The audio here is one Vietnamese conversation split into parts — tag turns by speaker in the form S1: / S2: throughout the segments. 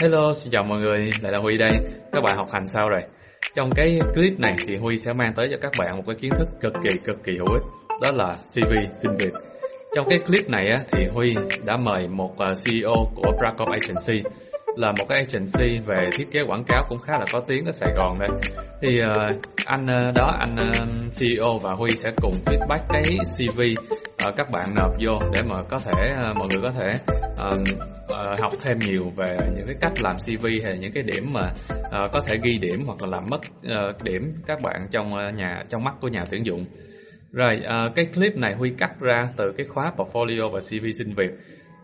S1: Hello, xin chào mọi người, lại là Huy đây. Các bạn học hành sao rồi? Trong cái clip này thì Huy sẽ mang tới cho các bạn một cái kiến thức cực kỳ cực kỳ hữu ích, đó là CV xin việc. Trong cái clip này á, thì Huy đã mời một ờ, CEO của Bracom Agency là một cái agency về thiết kế quảng cáo cũng khá là có tiếng ở Sài Gòn đây. Thì uh, anh uh, đó anh uh, CEO và Huy sẽ cùng feedback cái CV uh, các bạn nộp vô để mà có thể uh, mọi người có thể uh, uh, học thêm nhiều về những cái cách làm CV hay những cái điểm mà uh, có thể ghi điểm hoặc là làm mất uh, điểm các bạn trong uh, nhà trong mắt của nhà tuyển dụng. Rồi, uh, cái clip này Huy cắt ra từ cái khóa portfolio và CV xin việc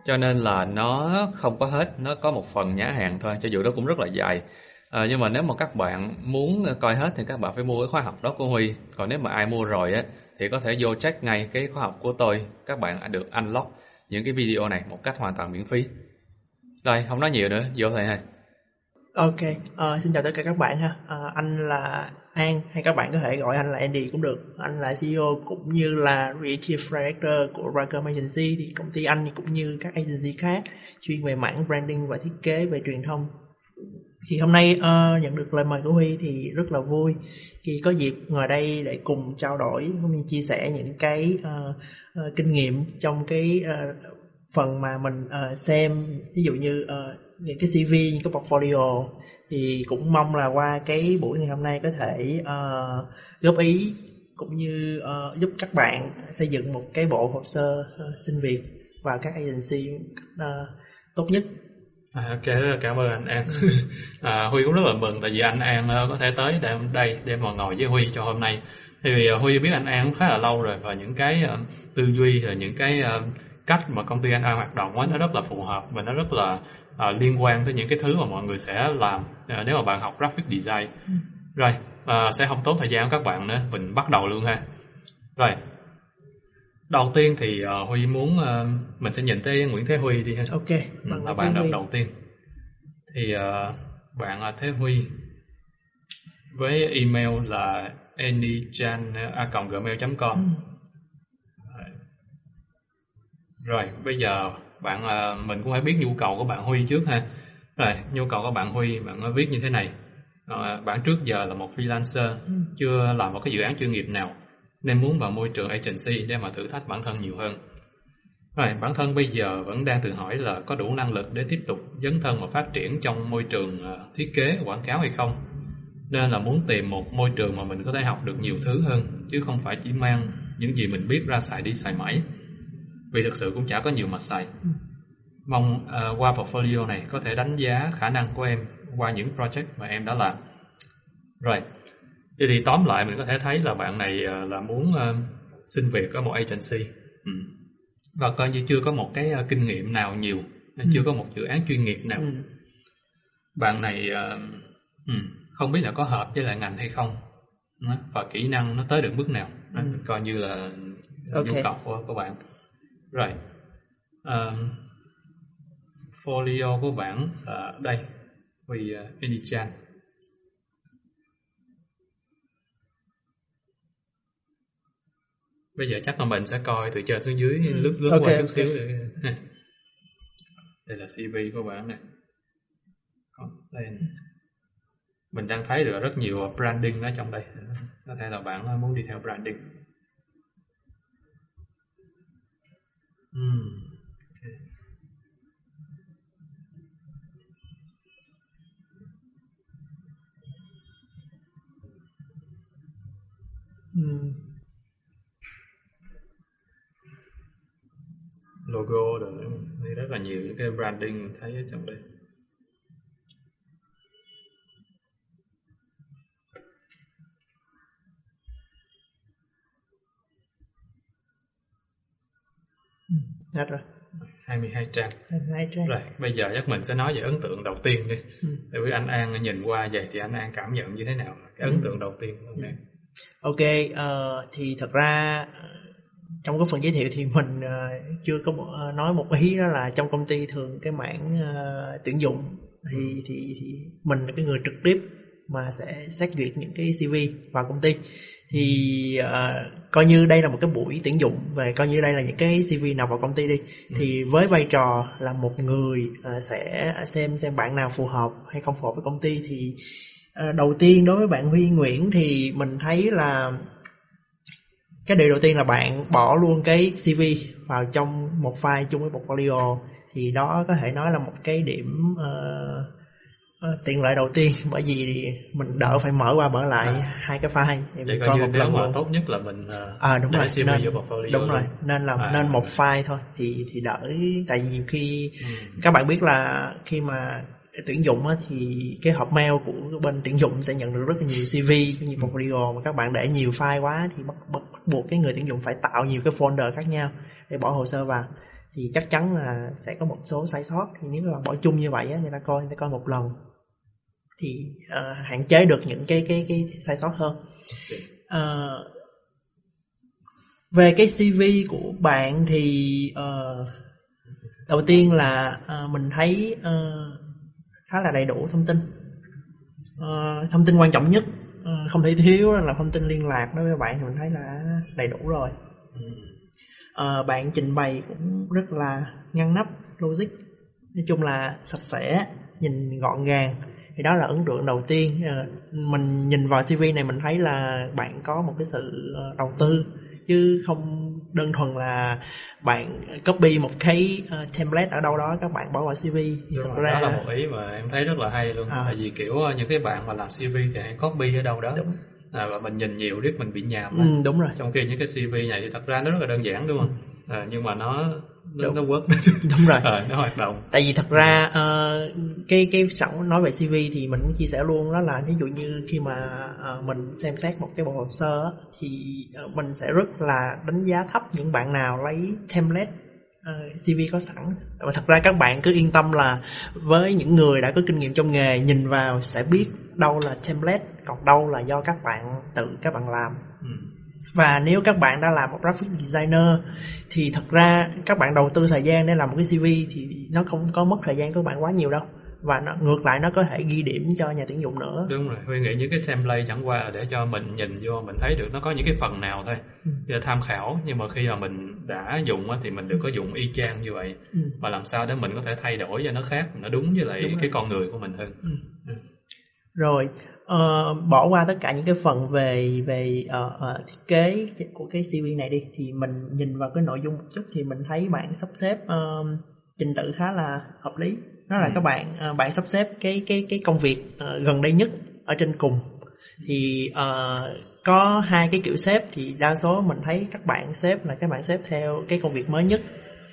S1: cho nên là nó không có hết nó có một phần nhã hàng thôi cho dù đó cũng rất là dài à, nhưng mà nếu mà các bạn muốn coi hết thì các bạn phải mua cái khóa học đó của Huy còn nếu mà ai mua rồi á thì có thể vô check ngay cái khóa học của tôi các bạn được unlock những cái video này một cách hoàn toàn miễn phí rồi không nói nhiều nữa vô thầy này.
S2: Ok, uh, xin chào tất cả các bạn ha. Uh, anh là An hay các bạn có thể gọi anh là Andy cũng được. Anh là CEO cũng như là Creative Director của Racom Agency thì công ty anh cũng như các agency khác chuyên về mảng branding và thiết kế về truyền thông. Thì hôm nay uh, nhận được lời mời của Huy thì rất là vui khi có dịp ngồi đây để cùng trao đổi cũng như chia sẻ những cái uh, uh, kinh nghiệm trong cái uh, phần mà mình uh, xem. Ví dụ như uh, những cái CV những cái portfolio. Thì cũng mong là qua cái buổi ngày hôm nay có thể uh, góp ý cũng như uh, giúp các bạn xây dựng một cái bộ hồ sơ uh, xin việc vào các agency uh, tốt nhất.
S3: À, là cảm ơn anh An. À, Huy cũng rất là mừng tại vì anh An uh, có thể tới để đây để mà ngồi với Huy cho hôm nay. Thì uh, Huy biết anh An cũng khá là lâu rồi và những cái uh, tư duy và những cái cách mà công ty anh An hoạt động đó, nó rất là phù hợp và nó rất là liên quan tới những cái thứ mà mọi người sẽ làm nếu mà bạn học graphic design. Ừ. Rồi, sẽ không tốn thời gian của các bạn nữa, mình bắt đầu luôn ha. Rồi, đầu tiên thì uh, Huy muốn uh, mình sẽ nhìn tới Nguyễn Thế Huy đi ha.
S2: Ok,
S3: ừ, là bạn đầu đầu tiên. Thì uh, bạn uh, Thế Huy với email là anychan@gmail.com. Ừ. Rồi, bây giờ bạn à, mình cũng phải biết nhu cầu của bạn Huy trước ha. Rồi, nhu cầu của bạn Huy, bạn viết như thế này. À, bạn trước giờ là một freelancer, ừ. chưa làm một cái dự án chuyên nghiệp nào, nên muốn vào môi trường agency để mà thử thách bản thân nhiều hơn. Rồi, bản thân bây giờ vẫn đang tự hỏi là có đủ năng lực để tiếp tục dấn thân và phát triển trong môi trường ờ, thiết kế, quảng cáo hay không. Nên là muốn tìm một môi trường mà mình có thể học được nhiều thứ hơn, chứ không phải chỉ mang những gì mình biết ra xài đi xài mãi vì thực sự cũng chả có nhiều mặt xài. Mong uh, qua portfolio này có thể đánh giá khả năng của em qua những project mà em đã làm. Rồi, vậy thì tóm lại mình có thể thấy là bạn này uh, là muốn uh, xin việc ở một agency ừ. và coi như chưa có một cái uh, kinh nghiệm nào nhiều, ừ. chưa có một dự án chuyên nghiệp nào. Ừ. Bạn này uh, ừ, không biết là có hợp với lại ngành hay không và kỹ năng nó tới được mức nào, ừ. coi như là okay. nhu cầu của, của bạn. Rồi. Um, folio của bạn ở đây vì uh, Anychan. Bây giờ chắc là mình sẽ coi từ trên xuống dưới ừ. lướt lướt okay, qua chút okay. xíu để đây là CV của bạn này. Đây mình đang thấy được rất nhiều branding ở trong đây. Có thể là bạn muốn đi theo branding. Mm. Okay. Mm. Những cái branding thấy ở trong đây.
S2: Hết rồi.
S3: 22 trang.
S2: 22 trang.
S3: Rồi bây giờ chắc mình sẽ nói về ấn tượng đầu tiên đi. Ừ. Tại vì anh An nhìn qua vậy thì anh An cảm nhận như thế nào? Cái ấn ừ. tượng đầu tiên của anh
S2: Ok uh, thì thật ra trong cái phần giới thiệu thì mình uh, chưa có uh, nói một ý đó là trong công ty thường cái mảng uh, tuyển dụng thì, ừ. thì thì mình là cái người trực tiếp mà sẽ xét duyệt những cái CV vào công ty thì uh, coi như đây là một cái buổi tuyển dụng và coi như đây là những cái CV nào vào công ty đi ừ. thì với vai trò là một người uh, sẽ xem xem bạn nào phù hợp hay không phù hợp với công ty thì uh, đầu tiên đối với bạn Huy Nguyễn thì mình thấy là cái điều đầu tiên là bạn bỏ luôn cái CV vào trong một file chung với portfolio thì đó có thể nói là một cái điểm uh, tiện lợi đầu tiên bởi vì mình đỡ phải mở qua mở lại à. hai cái file
S3: thì mình coi một lần mà tốt nhất là mình uh,
S2: à đúng rồi
S3: CV
S2: nên,
S3: portfolio
S2: đúng rồi nên là à. nên một file thôi thì thì đỡ tại vì nhiều khi ừ. các bạn biết là khi mà tuyển dụng á, thì cái hộp mail của bên tuyển dụng sẽ nhận được rất là nhiều CV nhiều ừ. portfolio mà các bạn để nhiều file quá thì bắt, bắt buộc cái người tuyển dụng phải tạo nhiều cái folder khác nhau để bỏ hồ sơ vào. Thì chắc chắn là sẽ có một số sai sót. Thì nếu mà bỏ chung như vậy á, người ta coi người ta coi một lần thì uh, hạn chế được những cái cái cái sai sót hơn. Uh, về cái CV của bạn thì uh, đầu tiên là uh, mình thấy uh, khá là đầy đủ thông tin. Uh, thông tin quan trọng nhất không thể thiếu là thông tin liên lạc đối với bạn thì mình thấy là đầy đủ rồi. Uh, bạn trình bày cũng rất là ngăn nắp logic. Nói chung là sạch sẽ nhìn gọn gàng. Thì đó là ấn tượng đầu tiên. Mình nhìn vào cv này mình thấy là bạn có một cái sự đầu tư chứ không đơn thuần là bạn copy một cái uh, template ở đâu đó các bạn bỏ vào CV thì
S3: Đúng thật rồi, ra. đó là một ý mà em thấy rất là hay luôn. À. tại vì kiểu ờ, những cái bạn mà làm CV thì hãy copy ở đâu đó. Đúng. À, và mình nhìn nhiều riết mình bị nhàm
S2: ừ, đúng rồi.
S3: Trong khi những cái CV này thì thật ra nó rất là đơn giản đúng không? À, nhưng mà nó,
S2: đúng.
S3: nó work
S2: đúng rồi.
S3: À, nó hoạt động.
S2: Tại vì thật ra uh, cái cái sẵn nói về cv thì mình cũng chia sẻ luôn đó là ví dụ như khi mà uh, mình xem xét một cái bộ hồ sơ thì uh, mình sẽ rất là đánh giá thấp những bạn nào lấy template uh, CV có sẵn. Và thật ra các bạn cứ yên tâm là với những người đã có kinh nghiệm trong nghề nhìn vào sẽ biết đâu là template còn đâu là do các bạn tự các bạn làm và nếu các bạn đã làm một graphic designer thì thật ra các bạn đầu tư thời gian để làm một cái CV thì nó không có mất thời gian của bạn quá nhiều đâu và nó, ngược lại nó có thể ghi điểm cho nhà tuyển dụng nữa
S3: đúng rồi huy nghĩ những cái template chẳng qua là để cho mình nhìn vô mình thấy được nó có những cái phần nào thôi ừ. tham khảo nhưng mà khi mà mình đã dùng thì mình đừng có dùng y chang như vậy ừ. mà làm sao để mình có thể thay đổi cho nó khác nó đúng với lại đúng cái con người của mình hơn ừ. Ừ.
S2: rồi uh, bỏ qua tất cả những cái phần về về uh, uh, thiết kế của cái CV này đi thì mình nhìn vào cái nội dung một chút thì mình thấy bạn sắp xếp uh, trình tự khá là hợp lý. Đó là ừ. các bạn uh, bạn sắp xếp cái cái cái công việc uh, gần đây nhất ở trên cùng. Thì uh, có hai cái kiểu xếp thì đa số mình thấy các bạn xếp là các bạn xếp theo cái công việc mới nhất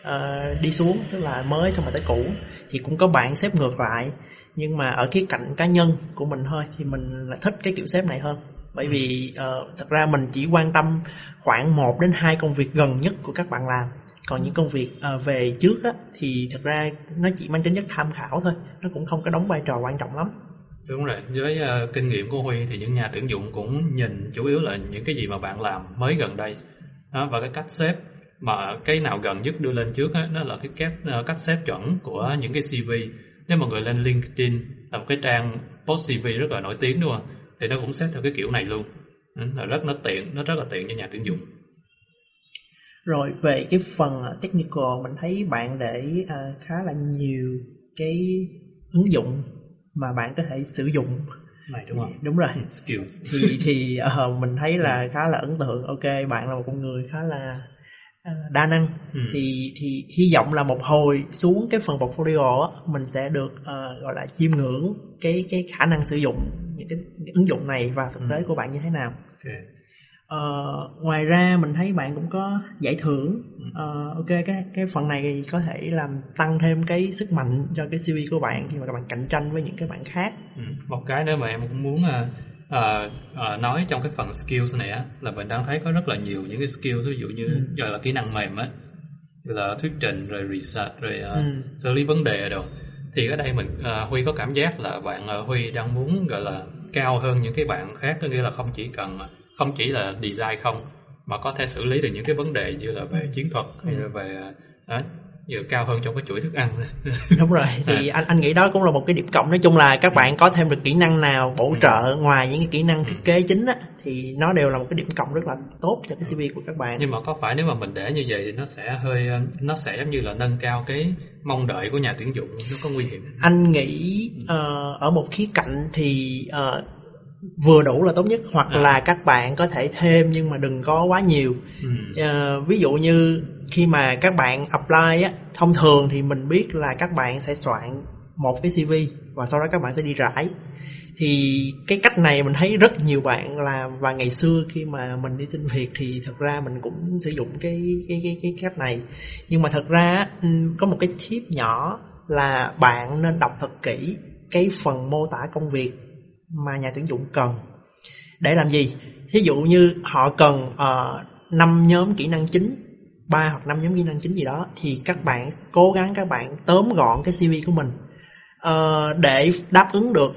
S2: uh, đi xuống tức là mới xong rồi tới cũ. Thì cũng có bạn xếp ngược lại nhưng mà ở khía cạnh cá nhân của mình thôi thì mình là thích cái kiểu xếp này hơn. Bởi ừ. vì uh, thật ra mình chỉ quan tâm khoảng 1 đến hai công việc gần nhất của các bạn làm. Còn những công việc uh, về trước á, thì thật ra nó chỉ mang tính chất tham khảo thôi nó cũng không có đóng vai trò quan trọng lắm.
S3: Đúng rồi. Với uh, kinh nghiệm của huy thì những nhà tuyển dụng cũng nhìn chủ yếu là những cái gì mà bạn làm mới gần đây. Đó, và cái cách xếp mà cái nào gần nhất đưa lên trước á, đó là cái cách, uh, cách xếp chuẩn của những cái cv nếu mọi người lên LinkedIn là một cái trang post CV rất là nổi tiếng đúng không? Thì nó cũng xếp theo cái kiểu này luôn. Ừ, là rất nó tiện nó rất là tiện cho nhà tuyển dụng.
S2: Rồi về cái phần technical mình thấy bạn để uh, khá là nhiều cái ứng dụng mà bạn có thể sử dụng.
S3: Này đúng không?
S2: Đúng rồi.
S3: Skills.
S2: Thì thì uh, mình thấy là khá là ấn tượng. Ok bạn là một con người khá là đa năng ừ. thì thì hy vọng là một hồi xuống cái phần portfolio á, mình sẽ được uh, gọi là chiêm ngưỡng cái cái khả năng sử dụng những cái, cái ứng dụng này và thực tế ừ. của bạn như thế nào. Okay. Uh, ngoài ra mình thấy bạn cũng có giải thưởng uh, ok cái cái phần này có thể làm tăng thêm cái sức mạnh cho cái CV của bạn khi mà các bạn cạnh tranh với những cái bạn khác
S3: ừ. một cái nữa mà em cũng muốn uh, uh, uh, nói trong cái phần skills này á là mình đang thấy có rất là nhiều những cái skills ví dụ như ừ. giờ là kỹ năng mềm á là thuyết trình rồi research rồi uh, ừ. xử lý vấn đề rồi thì ở đây mình uh, Huy có cảm giác là bạn uh, Huy đang muốn gọi là cao hơn những cái bạn khác có nghĩa là không chỉ cần không chỉ là design không mà có thể xử lý được những cái vấn đề như là về chiến thuật hay là về uh, vừa cao hơn trong cái chuỗi thức ăn
S2: đúng rồi thì anh anh nghĩ đó cũng là một cái điểm cộng nói chung là các bạn có thêm được kỹ năng nào bổ
S3: Ừ.
S2: trợ ngoài những cái kỹ năng thiết
S3: Ừ.
S2: kế chính á thì nó đều là một cái điểm cộng rất là tốt cho cái CV của các bạn
S3: nhưng mà có phải nếu mà mình để như vậy thì nó sẽ hơi nó sẽ giống như là nâng cao cái mong đợi của nhà tuyển dụng nó có nguy hiểm
S2: anh nghĩ ờ, ở một khía cạnh thì ờ, vừa đủ là tốt nhất hoặc
S3: À.
S2: là các bạn có thể thêm nhưng mà đừng có quá nhiều
S3: ừ.
S2: Ờ, ví dụ như khi mà các bạn apply á thông thường thì mình biết là các bạn sẽ soạn một cái CV và sau đó các bạn sẽ đi rải. Thì cái cách này mình thấy rất nhiều bạn làm và ngày xưa khi mà mình đi xin việc thì thật ra mình cũng sử dụng cái cái cái cái cách này. Nhưng mà thật ra ừ, có một cái tip nhỏ là bạn nên đọc thật kỹ cái phần mô tả công việc mà nhà tuyển dụng cần. Để làm gì? Ví dụ như họ cần ờ, uh, 5 nhóm kỹ năng chính ba hoặc năm nhóm kỹ năng chính gì đó thì các bạn cố gắng các bạn tóm gọn cái CV của mình uh, để đáp ứng được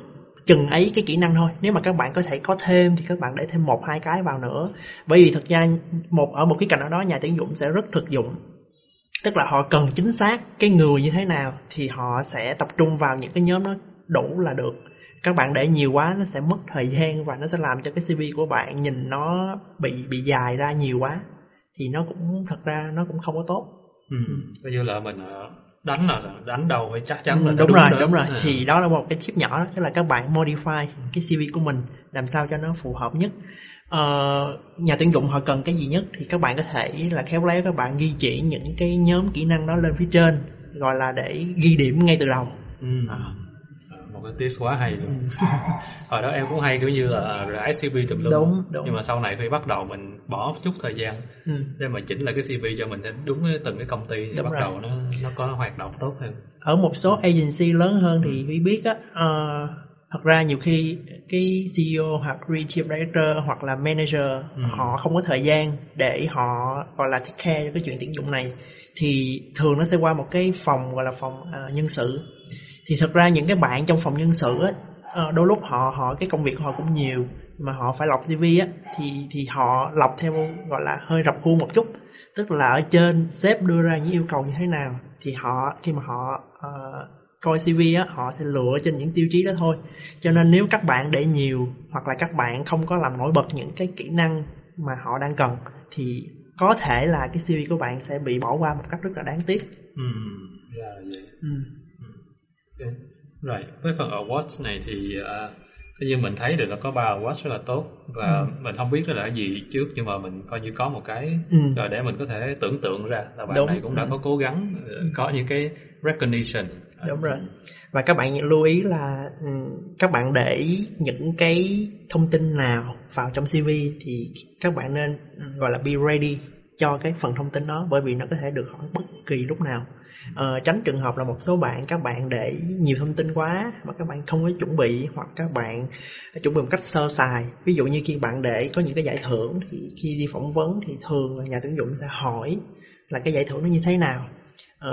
S2: chừng ấy cái kỹ năng thôi. Nếu mà các bạn có thể có thêm thì các bạn để thêm một hai cái vào nữa. Bởi vì thực ra một ở một cái cạnh nào đó nhà tuyển dụng sẽ rất thực dụng. Tức là họ cần chính xác cái người như thế nào thì họ sẽ tập trung vào những cái nhóm đó đủ là được. Các bạn để nhiều quá nó sẽ mất thời gian và nó sẽ làm cho cái CV của bạn nhìn nó bị bị dài ra nhiều quá thì nó cũng thật ra nó cũng không có tốt
S3: Ừ. Coi như là mình ờ, đánh là đánh đầu phải chắc chắn là
S2: Ừ,
S3: nó
S2: đúng, rồi
S3: đó.
S2: đúng rồi
S3: À.
S2: thì đó là một cái tip nhỏ tức là các bạn modify cái CV của mình làm sao cho nó phù hợp nhất Ờ, nhà tuyển dụng họ cần cái gì nhất thì các bạn có thể là khéo léo các bạn ghi chỉ những cái nhóm kỹ năng đó lên phía trên gọi là để ghi điểm ngay từ đầu
S3: Ừ.
S2: À.
S3: À, cái tips quá hay luôn hồi đó em cũng hay kiểu như là rải CV tùm lum
S2: Đúng, đúng.
S3: nhưng mà sau này khi bắt đầu mình bỏ chút thời gian
S2: ừ.
S3: để mà chỉnh lại cái CV cho mình đúng với từng cái công ty thì
S2: Đúng
S3: bắt
S2: rồi.
S3: đầu nó nó có hoạt động tốt hơn
S2: ở một số agency lớn hơn thì Huy biết á ờ, thật ra nhiều khi cái CEO hoặc creative director hoặc là manager
S3: Ừ.
S2: họ không có thời gian để họ gọi là take care cho cái chuyện tuyển dụng này thì thường nó sẽ qua một cái phòng gọi là phòng ờ, nhân sự thì thật ra những cái bạn trong phòng nhân sự á ờ, đôi lúc họ họ cái công việc của họ cũng nhiều mà họ phải lọc CV á thì thì họ lọc theo gọi là hơi rập khuôn một chút tức là ở trên sếp đưa ra những yêu cầu như thế nào thì họ khi mà họ ờ, coi CV á họ sẽ lựa trên những tiêu chí đó thôi cho nên nếu các bạn để nhiều hoặc là các bạn không có làm nổi bật những cái kỹ năng mà họ đang cần thì có thể là cái CV của bạn sẽ bị bỏ qua một cách rất là đáng tiếc
S3: ừ. là vậy
S2: ừ.
S3: Rồi, với phần awards này thì uh, như mình thấy được là có ba awards rất là tốt và mình không biết là gì trước nhưng mà mình coi như có một cái
S2: Ừ.
S3: rồi để mình có thể tưởng tượng ra là bạn
S2: Đúng.
S3: này cũng đã
S2: Ừ.
S3: có cố gắng ờ, có những cái recognition
S2: Đúng rồi. Và các bạn lưu ý là ừm, các bạn để những cái thông tin nào vào trong CV thì các bạn nên gọi là be ready cho cái phần thông tin đó bởi vì nó có thể được hỏi bất kỳ lúc nào. Ờ, tránh trường hợp là một số bạn các bạn để nhiều thông tin quá mà các bạn không có chuẩn bị hoặc các bạn chuẩn bị một cách sơ sài. Ví dụ như khi bạn để có những cái giải thưởng thì khi đi phỏng vấn thì thường là nhà tuyển dụng sẽ hỏi là cái giải thưởng nó như thế nào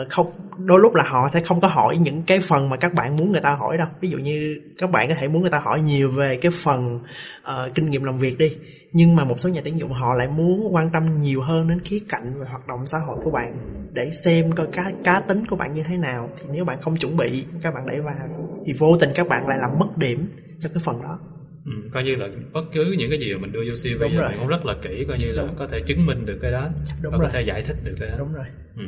S2: không đôi lúc là họ sẽ không có hỏi những cái phần mà các bạn muốn người ta hỏi đâu ví dụ như các bạn có thể muốn người ta hỏi nhiều về cái phần ờ, kinh nghiệm làm việc đi nhưng mà một số nhà tuyển dụng họ lại muốn quan tâm nhiều hơn đến khía cạnh về hoạt động xã hội của bạn để xem coi cá cá tính của bạn như thế nào thì nếu bạn không chuẩn bị các bạn đẩy vào thì vô tình các bạn lại làm mất điểm cho cái phần đó
S3: Ừ, coi như là bất cứ những cái gì mà mình đưa vô CV
S2: Đúng
S3: là
S2: rồi.
S3: mình cũng rất là kỹ coi như là
S2: Đúng.
S3: có thể chứng minh được cái đó
S2: Đúng
S3: và
S2: rồi.
S3: có thể giải thích được cái đó
S2: đúng rồi
S3: ừ.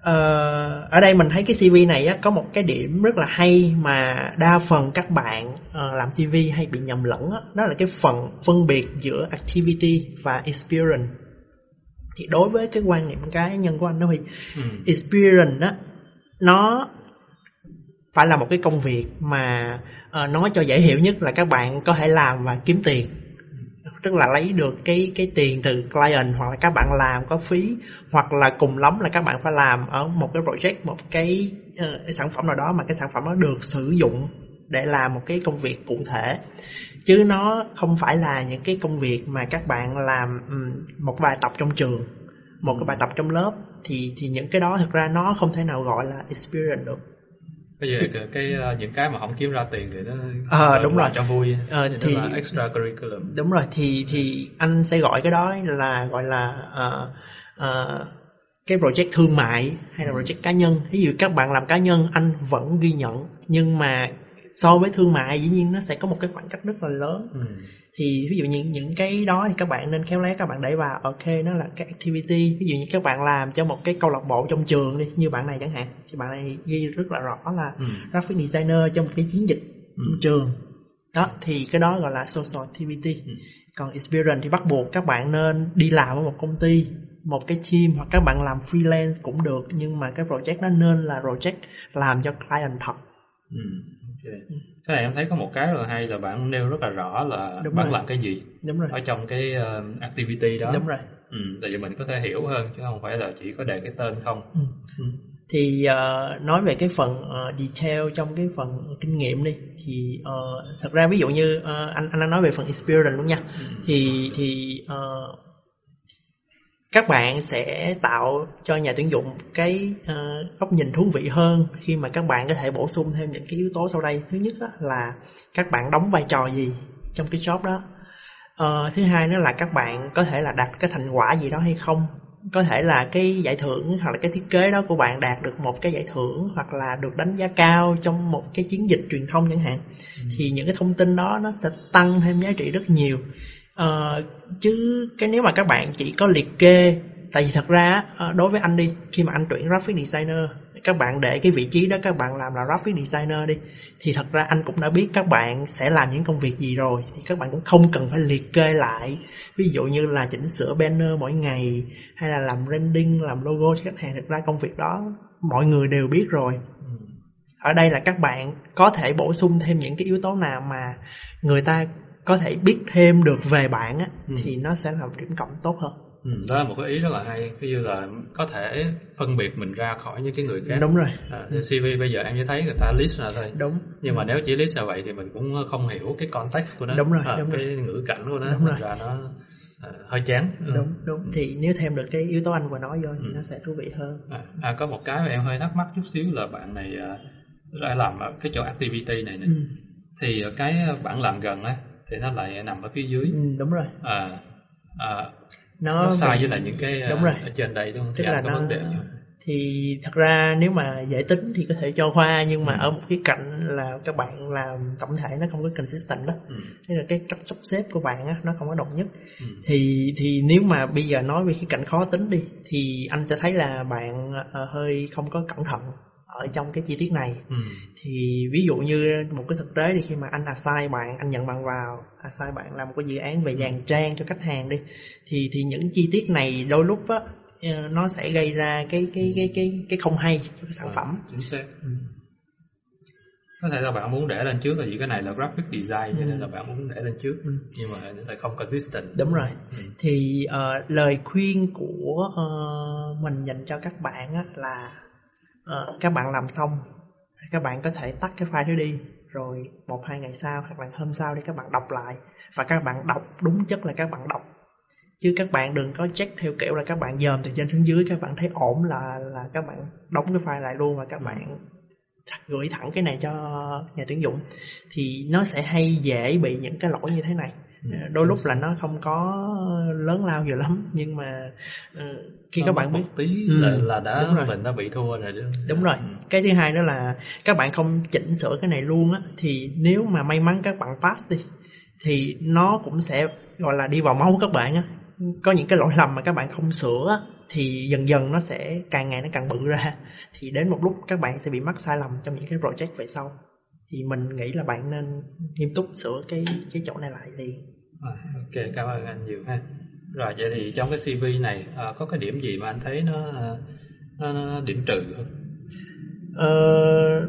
S2: Ờ, ở đây mình thấy cái CV này á, có một cái điểm rất là hay mà đa phần các bạn ờ, làm CV hay bị nhầm lẫn á, đó là cái phần phân biệt giữa activity và experience. Thì đối với cái quan niệm cá nhân của anh đó thì
S3: Ừ.
S2: experience á nó phải là một cái công việc mà ờ, nói cho dễ hiểu nhất là các bạn có thể làm và kiếm tiền tức là lấy được cái cái tiền từ client hoặc là các bạn làm có phí hoặc là cùng lắm là các bạn phải làm ở một cái project một cái ờ, sản phẩm nào đó mà cái sản phẩm đó được sử dụng để làm một cái công việc cụ thể. Chứ nó không phải là những cái công việc mà các bạn làm ừm, một bài tập trong trường một cái bài tập trong lớp. Thì thì những cái đó thực ra nó không thể nào gọi là experience được
S3: bây giờ cái, cái ờ, những cái mà không kiếm ra tiền thì nó gọi
S2: đúng rồi.
S3: cho vui.
S2: Ờ,
S3: thì, là extra curriculum
S2: đúng rồi thì thì anh sẽ gọi cái đó là gọi là ờ, ờ, cái project thương mại hay là project cá nhân. Ví dụ các bạn làm cá nhân anh vẫn ghi nhận nhưng mà so với thương mại dĩ nhiên nó sẽ có một cái khoảng cách rất là lớn.
S3: Ừ.
S2: thì ví dụ những những cái đó thì các bạn nên khéo léo các bạn đẩy vào ok nó là cái activity ví dụ như các bạn làm cho một cái câu lạc bộ trong trường đi như bạn này chẳng hạn thì bạn này ghi rất là rõ là
S3: Ừ.
S2: graphic designer trong một cái chiến dịch
S3: Ừ.
S2: trường đó thì cái đó gọi là social activity
S3: Ừ.
S2: còn experience thì bắt buộc các bạn nên đi làm ở một công ty một cái team hoặc các bạn làm freelance cũng được nhưng mà cái project nó nên là project làm cho client thật
S3: Ừ. ok cái này em thấy có một cái là hay là bạn nêu rất là rõ là
S2: Đúng
S3: bạn
S2: rồi.
S3: làm cái gì
S2: đúng rồi
S3: ở trong cái ờ, activity đó
S2: đúng rồi
S3: ừ. tại vì mình có thể hiểu hơn chứ không phải là chỉ có đề cái tên không
S2: Ừ.
S3: ừ.
S2: thì ờ, nói về cái phần ờ, detail trong cái phần kinh nghiệm đi thì ờ, thật ra ví dụ như ờ, anh anh nói về phần experience luôn nha
S3: Ừ.
S2: thì thì ờ, các bạn sẽ tạo cho nhà tuyển dụng cái ờ, góc nhìn thú vị hơn khi mà các bạn có thể bổ sung thêm những cái yếu tố sau đây. Thứ nhất á, là các bạn đóng vai trò gì trong cái job đó. Ờ, thứ hai nữa là các bạn có thể là đạt cái thành quả gì đó hay không. Có thể là cái giải thưởng hoặc là cái thiết kế đó của bạn đạt được một cái giải thưởng hoặc là được đánh giá cao trong một cái chiến dịch truyền thông chẳng hạn. Thì những cái thông tin đó nó sẽ tăng thêm giá trị rất nhiều Ờ, chứ cái nếu mà các bạn chỉ có liệt kê tại vì thật ra ờ, đối với anh đi khi mà anh tuyển graphic designer các bạn để cái vị trí đó các bạn làm là graphic designer đi thì thật ra anh cũng đã biết các bạn sẽ làm những công việc gì rồi thì các bạn cũng không cần phải liệt kê lại ví dụ như là chỉnh sửa banner mỗi ngày hay là làm branding làm logo cho khách hàng thực ra công việc đó mọi người đều biết rồi
S3: Ừ.
S2: ở đây là các bạn có thể bổ sung thêm những cái yếu tố nào mà người ta có thể biết thêm được về bạn á
S3: Ừ.
S2: thì nó sẽ là một điểm cộng tốt hơn.
S3: Ừ, đó là một cái ý rất là hay. Ví dụ là có thể phân biệt mình ra khỏi những cái người khác.
S2: Đúng rồi.
S3: À, thì CV bây giờ em chỉ thấy người ta list ra thôi.
S2: Đúng.
S3: Nhưng mà nếu chỉ list ra vậy thì mình cũng không hiểu cái context của nó.
S2: Đúng rồi,
S3: à,
S2: đúng
S3: cái ngữ cảnh của nó
S2: Đúng rồi.
S3: ra nó à, hơi chán. Ừ.
S2: đúng đúng. Thì nếu thêm được cái yếu tố anh vừa nói vô thì
S3: Ừ.
S2: nó sẽ thú vị hơn.
S3: À, à, có một cái mà em hơi thắc mắc chút xíu là bạn này à, đã làm ở cái chỗ activity này nè.
S2: Ừ.
S3: thì cái bạn làm gần á thì nó lại nằm ở phía dưới
S2: ừ, đúng rồi
S3: à, à,
S2: nó,
S3: nó sai với lại những cái à,
S2: đúng rồi
S3: ở trên đây đúng không?
S2: tức
S3: thì
S2: là nó
S3: vấn đề không?
S2: thì thật ra nếu mà dễ tính thì có thể cho khoa nhưng mà
S3: Ừ.
S2: ở một cái cạnh là các bạn làm tổng thể nó không có consistent đó
S3: Ừ.
S2: thế là cái cách sắp xếp của bạn á nó không có đồng nhất
S3: Ừ.
S2: thì thì nếu mà bây giờ nói về cái cạnh khó tính đi thì anh sẽ thấy là bạn ờ, hơi không có cẩn thận ở trong cái chi tiết này
S3: Ừ.
S2: thì ví dụ như một cái thực tế thì khi mà anh assign bạn anh nhận bạn vào assign bạn làm một cái dự án về dàn trang cho khách hàng đi thì thì những chi tiết này đôi lúc á ờ, nó sẽ gây ra cái cái cái cái cái không hay cho cái sản
S3: Ờ,
S2: phẩm
S3: chính xác
S2: Ừ.
S3: có thể là bạn muốn để lên trước là vì cái này là graphic design cho
S2: Ừ.
S3: nên là bạn muốn để lên trước
S2: Ừ.
S3: nhưng mà lại không consistent
S2: đúng rồi
S3: Ừ.
S2: thì ờ, lời khuyên của ờ, mình dành cho các bạn á, là các bạn làm xong các bạn có thể tắt cái file đó đi rồi một hai ngày sau hoặc là hôm sau đi các bạn đọc lại và các bạn đọc đúng chất là các bạn đọc chứ các bạn đừng có check theo kiểu là các bạn dòm từ trên xuống dưới các bạn thấy ổn là là các bạn đóng cái file lại luôn và các bạn gửi thẳng cái này cho nhà tuyển dụng thì nó sẽ hay dễ bị những cái lỗi như thế này đôi lúc là nó không có lớn lao nhiều lắm nhưng mà ừ, khi
S3: Nó
S2: các bạn biết
S3: tí
S2: Ừ,
S3: là, là đã
S2: đúng rồi.
S3: mình đã bị thua rồi đó.
S2: đúng rồi
S3: Ừ.
S2: cái thứ hai đó là các bạn không chỉnh sửa cái này luôn á thì nếu mà may mắn các bạn pass đi thì nó cũng sẽ gọi là đi vào máu các bạn á có những cái lỗi lầm mà các bạn không sửa thì dần dần nó sẽ càng ngày nó càng bự ra thì đến một lúc các bạn sẽ bị mắc sai lầm trong những cái project về sau thì mình nghĩ là bạn nên nghiêm túc sửa cái cái chỗ này lại liền
S3: À, ok cảm ơn anh nhiều ha. Rồi vậy thì trong cái CV này à, có cái điểm gì mà anh thấy nó à, nó, nó điểm trừ không?
S2: Ờ,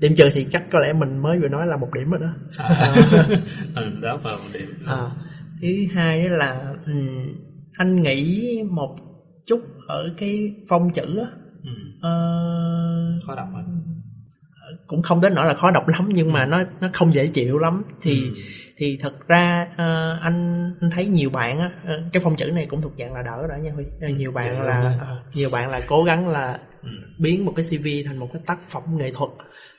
S2: điểm trừ thì chắc có lẽ mình mới vừa nói là một điểm rồi đó.
S3: À, ừ, đó là một điểm.
S2: À, thứ hai là ừm, anh nghĩ một chút ở cái phong chữ á.
S3: Ừ,
S2: ờ,
S3: khó đọc anh
S2: cũng không đến nỗi là khó đọc lắm nhưng mà nó nó không dễ chịu lắm. Thì
S3: Ừ.
S2: thì thật ra ờ, anh anh thấy nhiều bạn á ờ, cái phong chữ này cũng thuộc dạng là đỡ rồi nha huy. Ờ, nhiều bạn
S3: Dạ,
S2: là ờ, nhiều bạn là cố gắng là
S3: Ừ.
S2: biến một cái CV thành một cái tác phẩm nghệ thuật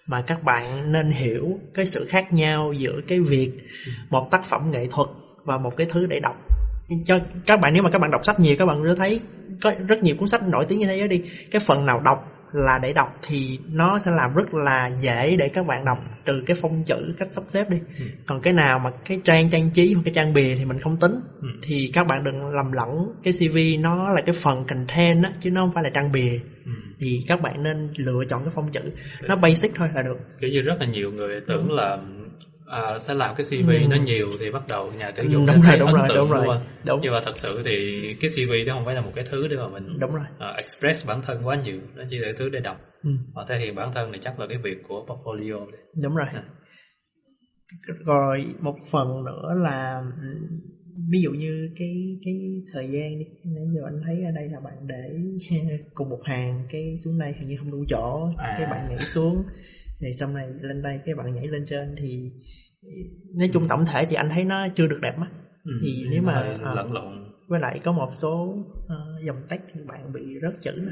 S2: mà các bạn nên hiểu cái sự khác nhau giữa cái việc một tác phẩm nghệ thuật và một cái thứ để đọc. Cho các bạn nếu mà các bạn đọc sách nhiều các bạn sẽ thấy có rất nhiều cuốn sách nổi tiếng như thế đi. Cái phần nào đọc là để đọc thì nó sẽ làm rất là dễ để các bạn đọc từ cái phông chữ cách sắp xếp đi
S3: Ừ.
S2: còn cái nào mà cái trang trang trí hoặc cái trang bìa thì mình không tính
S3: Ừ.
S2: thì các bạn đừng lầm lẫn cái CV nó là cái phần content á chứ nó không phải là trang bìa
S3: Ừ.
S2: thì các bạn nên lựa chọn cái phông chữ nó basic thôi là được
S3: kiểu như rất là nhiều người tưởng là à, sẽ làm cái CV
S2: Ừ.
S3: nó nhiều thì bắt đầu nhà tuyển
S2: Ừ,
S3: dụng
S2: đúng
S3: sẽ
S2: rồi, đúng rồi, đúng rồi. Đúng.
S3: nhưng mà thật sự thì cái CV đó không phải là một cái thứ để mà mình
S2: đúng rồi
S3: à, express bản thân quá nhiều nó chỉ là thứ để đọc
S2: ừ.
S3: hoặc thể hiện bản thân thì chắc là cái việc của portfolio đấy.
S2: đúng rồi
S3: À.
S2: rồi một phần nữa là ví dụ như cái cái thời gian đi nãy giờ anh thấy ở đây là bạn để cùng một hàng cái xuống đây hình như không đủ chỗ
S3: À.
S2: cái bạn nhảy xuống thì sau này lên đây cái bạn nhảy lên trên thì nói chung tổng thể thì anh thấy nó chưa được đẹp mắt.
S3: Ừ,
S2: Thì nếu mà, à,
S3: lẫn lộn.
S2: với lại có một số ờ, dòng text thì bạn bị rớt chữ nè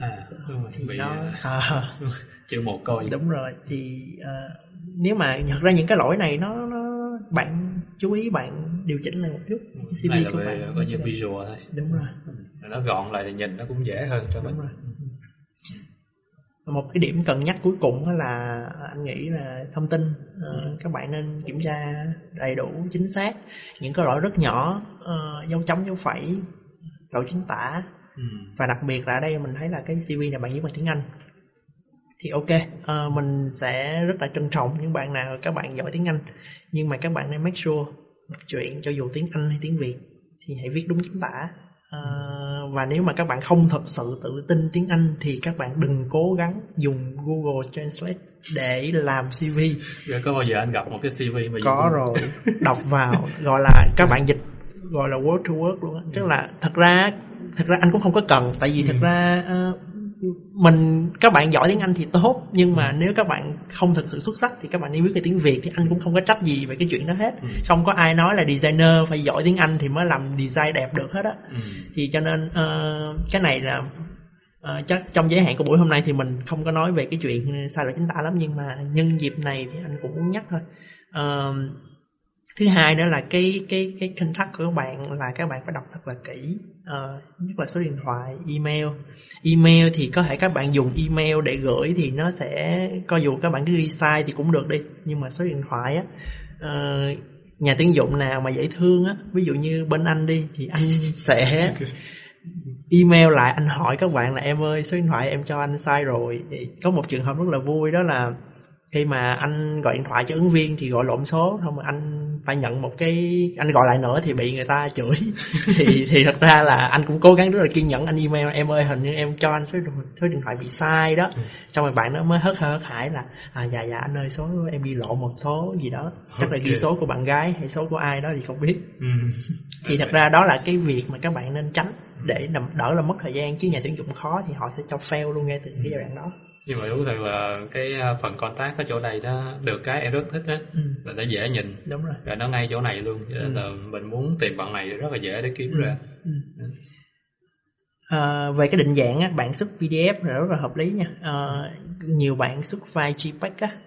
S3: à đúng rồi
S2: thì
S3: bị
S2: nó
S3: à, chữ một coi
S2: đúng rồi thì ờ, nếu mà nhận ra những cái lỗi này nó nó bạn chú ý bạn điều chỉnh lại một chút cái
S3: này
S2: CV
S3: là
S2: của
S3: về
S2: bạn
S3: coi như visual thôi.
S2: Đúng rồi.
S3: Ừ, nó gọn lại thì nhìn nó cũng dễ hơn cho mình.
S2: đúng rồi một cái điểm cần nhắc cuối cùng là anh nghĩ là thông tin ờ, các bạn nên kiểm tra đầy đủ chính xác những cái lỗi rất nhỏ ờ, dấu chấm dấu phẩy lỗi chính tả.
S3: Ừ.
S2: và đặc biệt là ở đây mình thấy là cái CV này bạn viết bằng tiếng Anh. Thì ok ờ, mình sẽ rất là trân trọng những bạn nào các bạn giỏi tiếng Anh. Nhưng mà các bạn nên make sure một chuyện cho dù tiếng Anh hay tiếng Việt thì hãy viết đúng chính tả Ờ, và nếu mà các bạn không thật sự tự tin tiếng Anh thì các bạn đừng cố gắng dùng Google Translate để làm CV
S3: Rồi có bao giờ anh gặp một cái CV mà
S2: có rồi đọc vào gọi là các bạn dịch gọi là word to word luôn á. Tức là thật ra thật ra anh cũng không có cần tại vì thật ra ờ, mình các bạn giỏi tiếng Anh thì tốt nhưng mà nếu các bạn không thực sự xuất sắc thì các bạn nên viết về tiếng Việt thì anh cũng không có trách gì về cái chuyện đó hết.
S3: Ừ.
S2: không có ai nói là designer phải giỏi tiếng Anh thì mới làm design đẹp được hết á.
S3: Ừ.
S2: thì cho nên ờ, cái này là ờ, chắc trong giới hạn của buổi hôm nay thì mình không có nói về cái chuyện sai lệch chính tả lắm nhưng mà nhân dịp này thì anh cũng muốn nhắc thôi. Ờ, thứ hai nữa là cái cái cái contact của các bạn là các bạn phải đọc thật là kỹ Ờ, nhất là số điện thoại email. Email thì có thể các bạn dùng email để gửi thì nó sẽ có dù các bạn cứ ghi sai thì cũng được đi nhưng mà số điện thoại á ờ, nhà tuyển dụng nào mà dễ thương á ví dụ như bên anh đi thì anh sẽ email lại anh hỏi các bạn là em ơi số điện thoại em cho anh sai rồi. Thì có một trường hợp rất là vui đó là khi mà anh gọi điện thoại cho ứng viên thì gọi lộn số không anh phải nhận một cái anh gọi lại nữa thì bị người ta chửi. Thì thì thật ra là anh cũng cố gắng rất là kiên nhẫn. Anh email em ơi hình như em cho anh số, số điện thoại bị sai đó.
S3: Ừ.
S2: xong rồi bạn nó mới hớt hớt hải là à dạ dạ anh ơi số em ghi lộn một số gì đó. Chắc là ghi số của bạn gái hay số của ai đó thì không biết.
S3: Ừ.
S2: thì thật ra đó là cái việc mà các bạn nên tránh để làm đỡ là mất thời gian. Chứ nhà tuyển dụng khó thì họ sẽ cho fail luôn ngay từ cái giai đoạn đó
S3: nhưng mà đúng thật là cái à, phần contact ở chỗ này nó được cái em rất thích á
S2: ừ,
S3: là nó dễ nhìn.
S2: Đúng rồi.
S3: Rồi nó ngay chỗ này luôn cho nên
S2: Ừ.
S3: là mình muốn tìm bạn này rất là dễ để kiếm
S2: Ừ,
S3: ra.
S2: Ừ. Ờ, về cái định dạng á, bạn xuất PDF là rất là hợp lý nha. Ờ, nhiều bạn xuất file JPEG á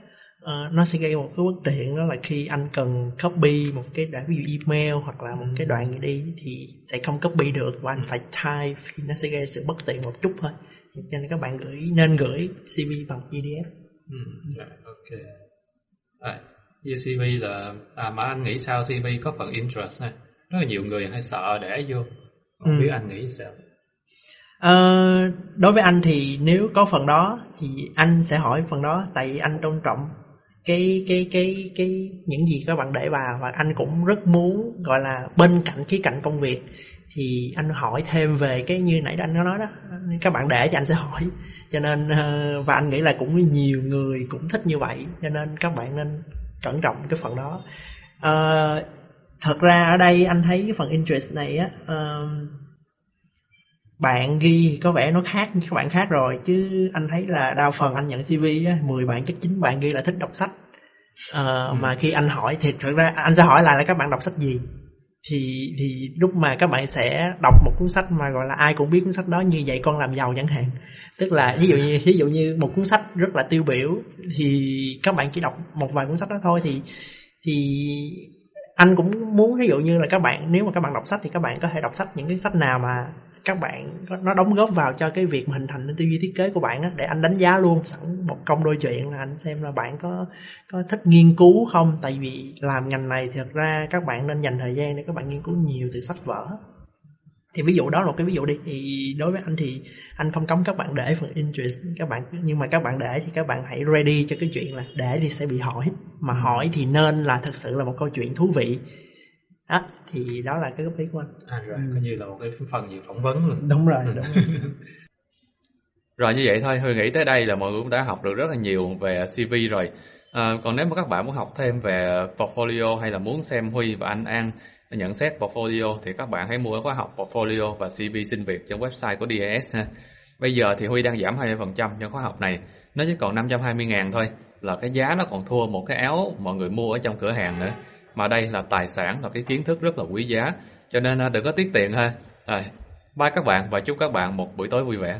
S2: ờ, nó sẽ gây một cái bất tiện đó là khi anh cần copy một cái đoạn ví dụ email hoặc là một cái đoạn gì đi thì sẽ không copy được và anh phải type thì nó sẽ gây sự bất tiện một chút thôi cho nên các bạn gửi nên gửi CV bằng PDF
S3: ừ. rồi, ok rồi. Với CV là à mà anh nghĩ sao CV có phần interest này rất là nhiều người hay sợ để vô không
S2: Ừ.
S3: biết anh nghĩ sao
S2: Ờ, đối với anh thì nếu có phần đó thì anh sẽ hỏi phần đó tại vì anh tôn trọng cái cái cái cái những gì các bạn để vào và anh cũng rất muốn gọi là bên cạnh khía cạnh công việc thì anh hỏi thêm về cái như nãy anh có nói đó. Các bạn để thì anh sẽ hỏi. Cho nên ờ, và anh nghĩ là cũng nhiều người cũng thích như vậy cho nên các bạn nên cẩn trọng cái phần đó. Ờ, thật ra ở đây anh thấy cái phần interest này á ờ, bạn ghi có vẻ nó khác với các bạn khác rồi chứ anh thấy là đa phần anh nhận CV á 10 bạn chắc chín bạn ghi là thích đọc sách. Ờ,
S3: Ừ.
S2: mà khi anh hỏi thì thực ra anh sẽ hỏi lại là các bạn đọc sách gì thì thì lúc mà các bạn sẽ đọc một cuốn sách mà gọi là ai cũng biết cuốn sách đó, như vậy con làm giàu chẳng hạn. Tức là ví dụ như, ví dụ như một cuốn sách rất là tiêu biểu, thì các bạn chỉ đọc một vài cuốn sách đó thôi. Thì thì anh cũng muốn, ví dụ như là các bạn, nếu mà các bạn đọc sách thì các bạn có thể đọc sách những cái sách nào mà các bạn nó đóng góp vào cho cái việc mà hình thành tư duy thiết kế của bạn á, để anh đánh giá luôn sẵn một công đôi chuyện là anh xem là bạn có có thích nghiên cứu không? Tại vì làm ngành này thì thật ra các bạn nên dành thời gian để các bạn nghiên cứu nhiều từ sách vở. Thì ví dụ đó là một cái ví dụ đi. Thì đối với anh thì anh không cấm các bạn để phần interest các bạn, nhưng mà các bạn để thì các bạn hãy ready cho cái chuyện là để thì sẽ bị hỏi. Mà hỏi thì nên là thực sự là một câu chuyện thú vị đó thì đó là cái góp ý của anh
S3: à rồi ừ. coi như là một cái phần gì phỏng vấn luôn
S2: đúng rồi đúng rồi
S1: rồi như vậy thôi Huy nghĩ tới đây là mọi người cũng đã học được rất là nhiều về CV rồi à, còn nếu mà các bạn muốn học thêm về portfolio hay là muốn xem Huy và anh An nhận xét portfolio thì các bạn hãy mua khóa học portfolio và CV xin việc trên website của DAS ha. Bây giờ thì Huy đang giảm 20% cho khóa học này, nó chỉ còn 520 ngàn thôi, là cái giá nó còn thua một cái áo mọi người mua ở trong cửa hàng nữa. Mà đây là tài sản, là cái kiến thức rất là quý giá, cho nên à, đừng có tiết tiền ha. À, bye các bạn và chúc các bạn một buổi tối vui vẻ.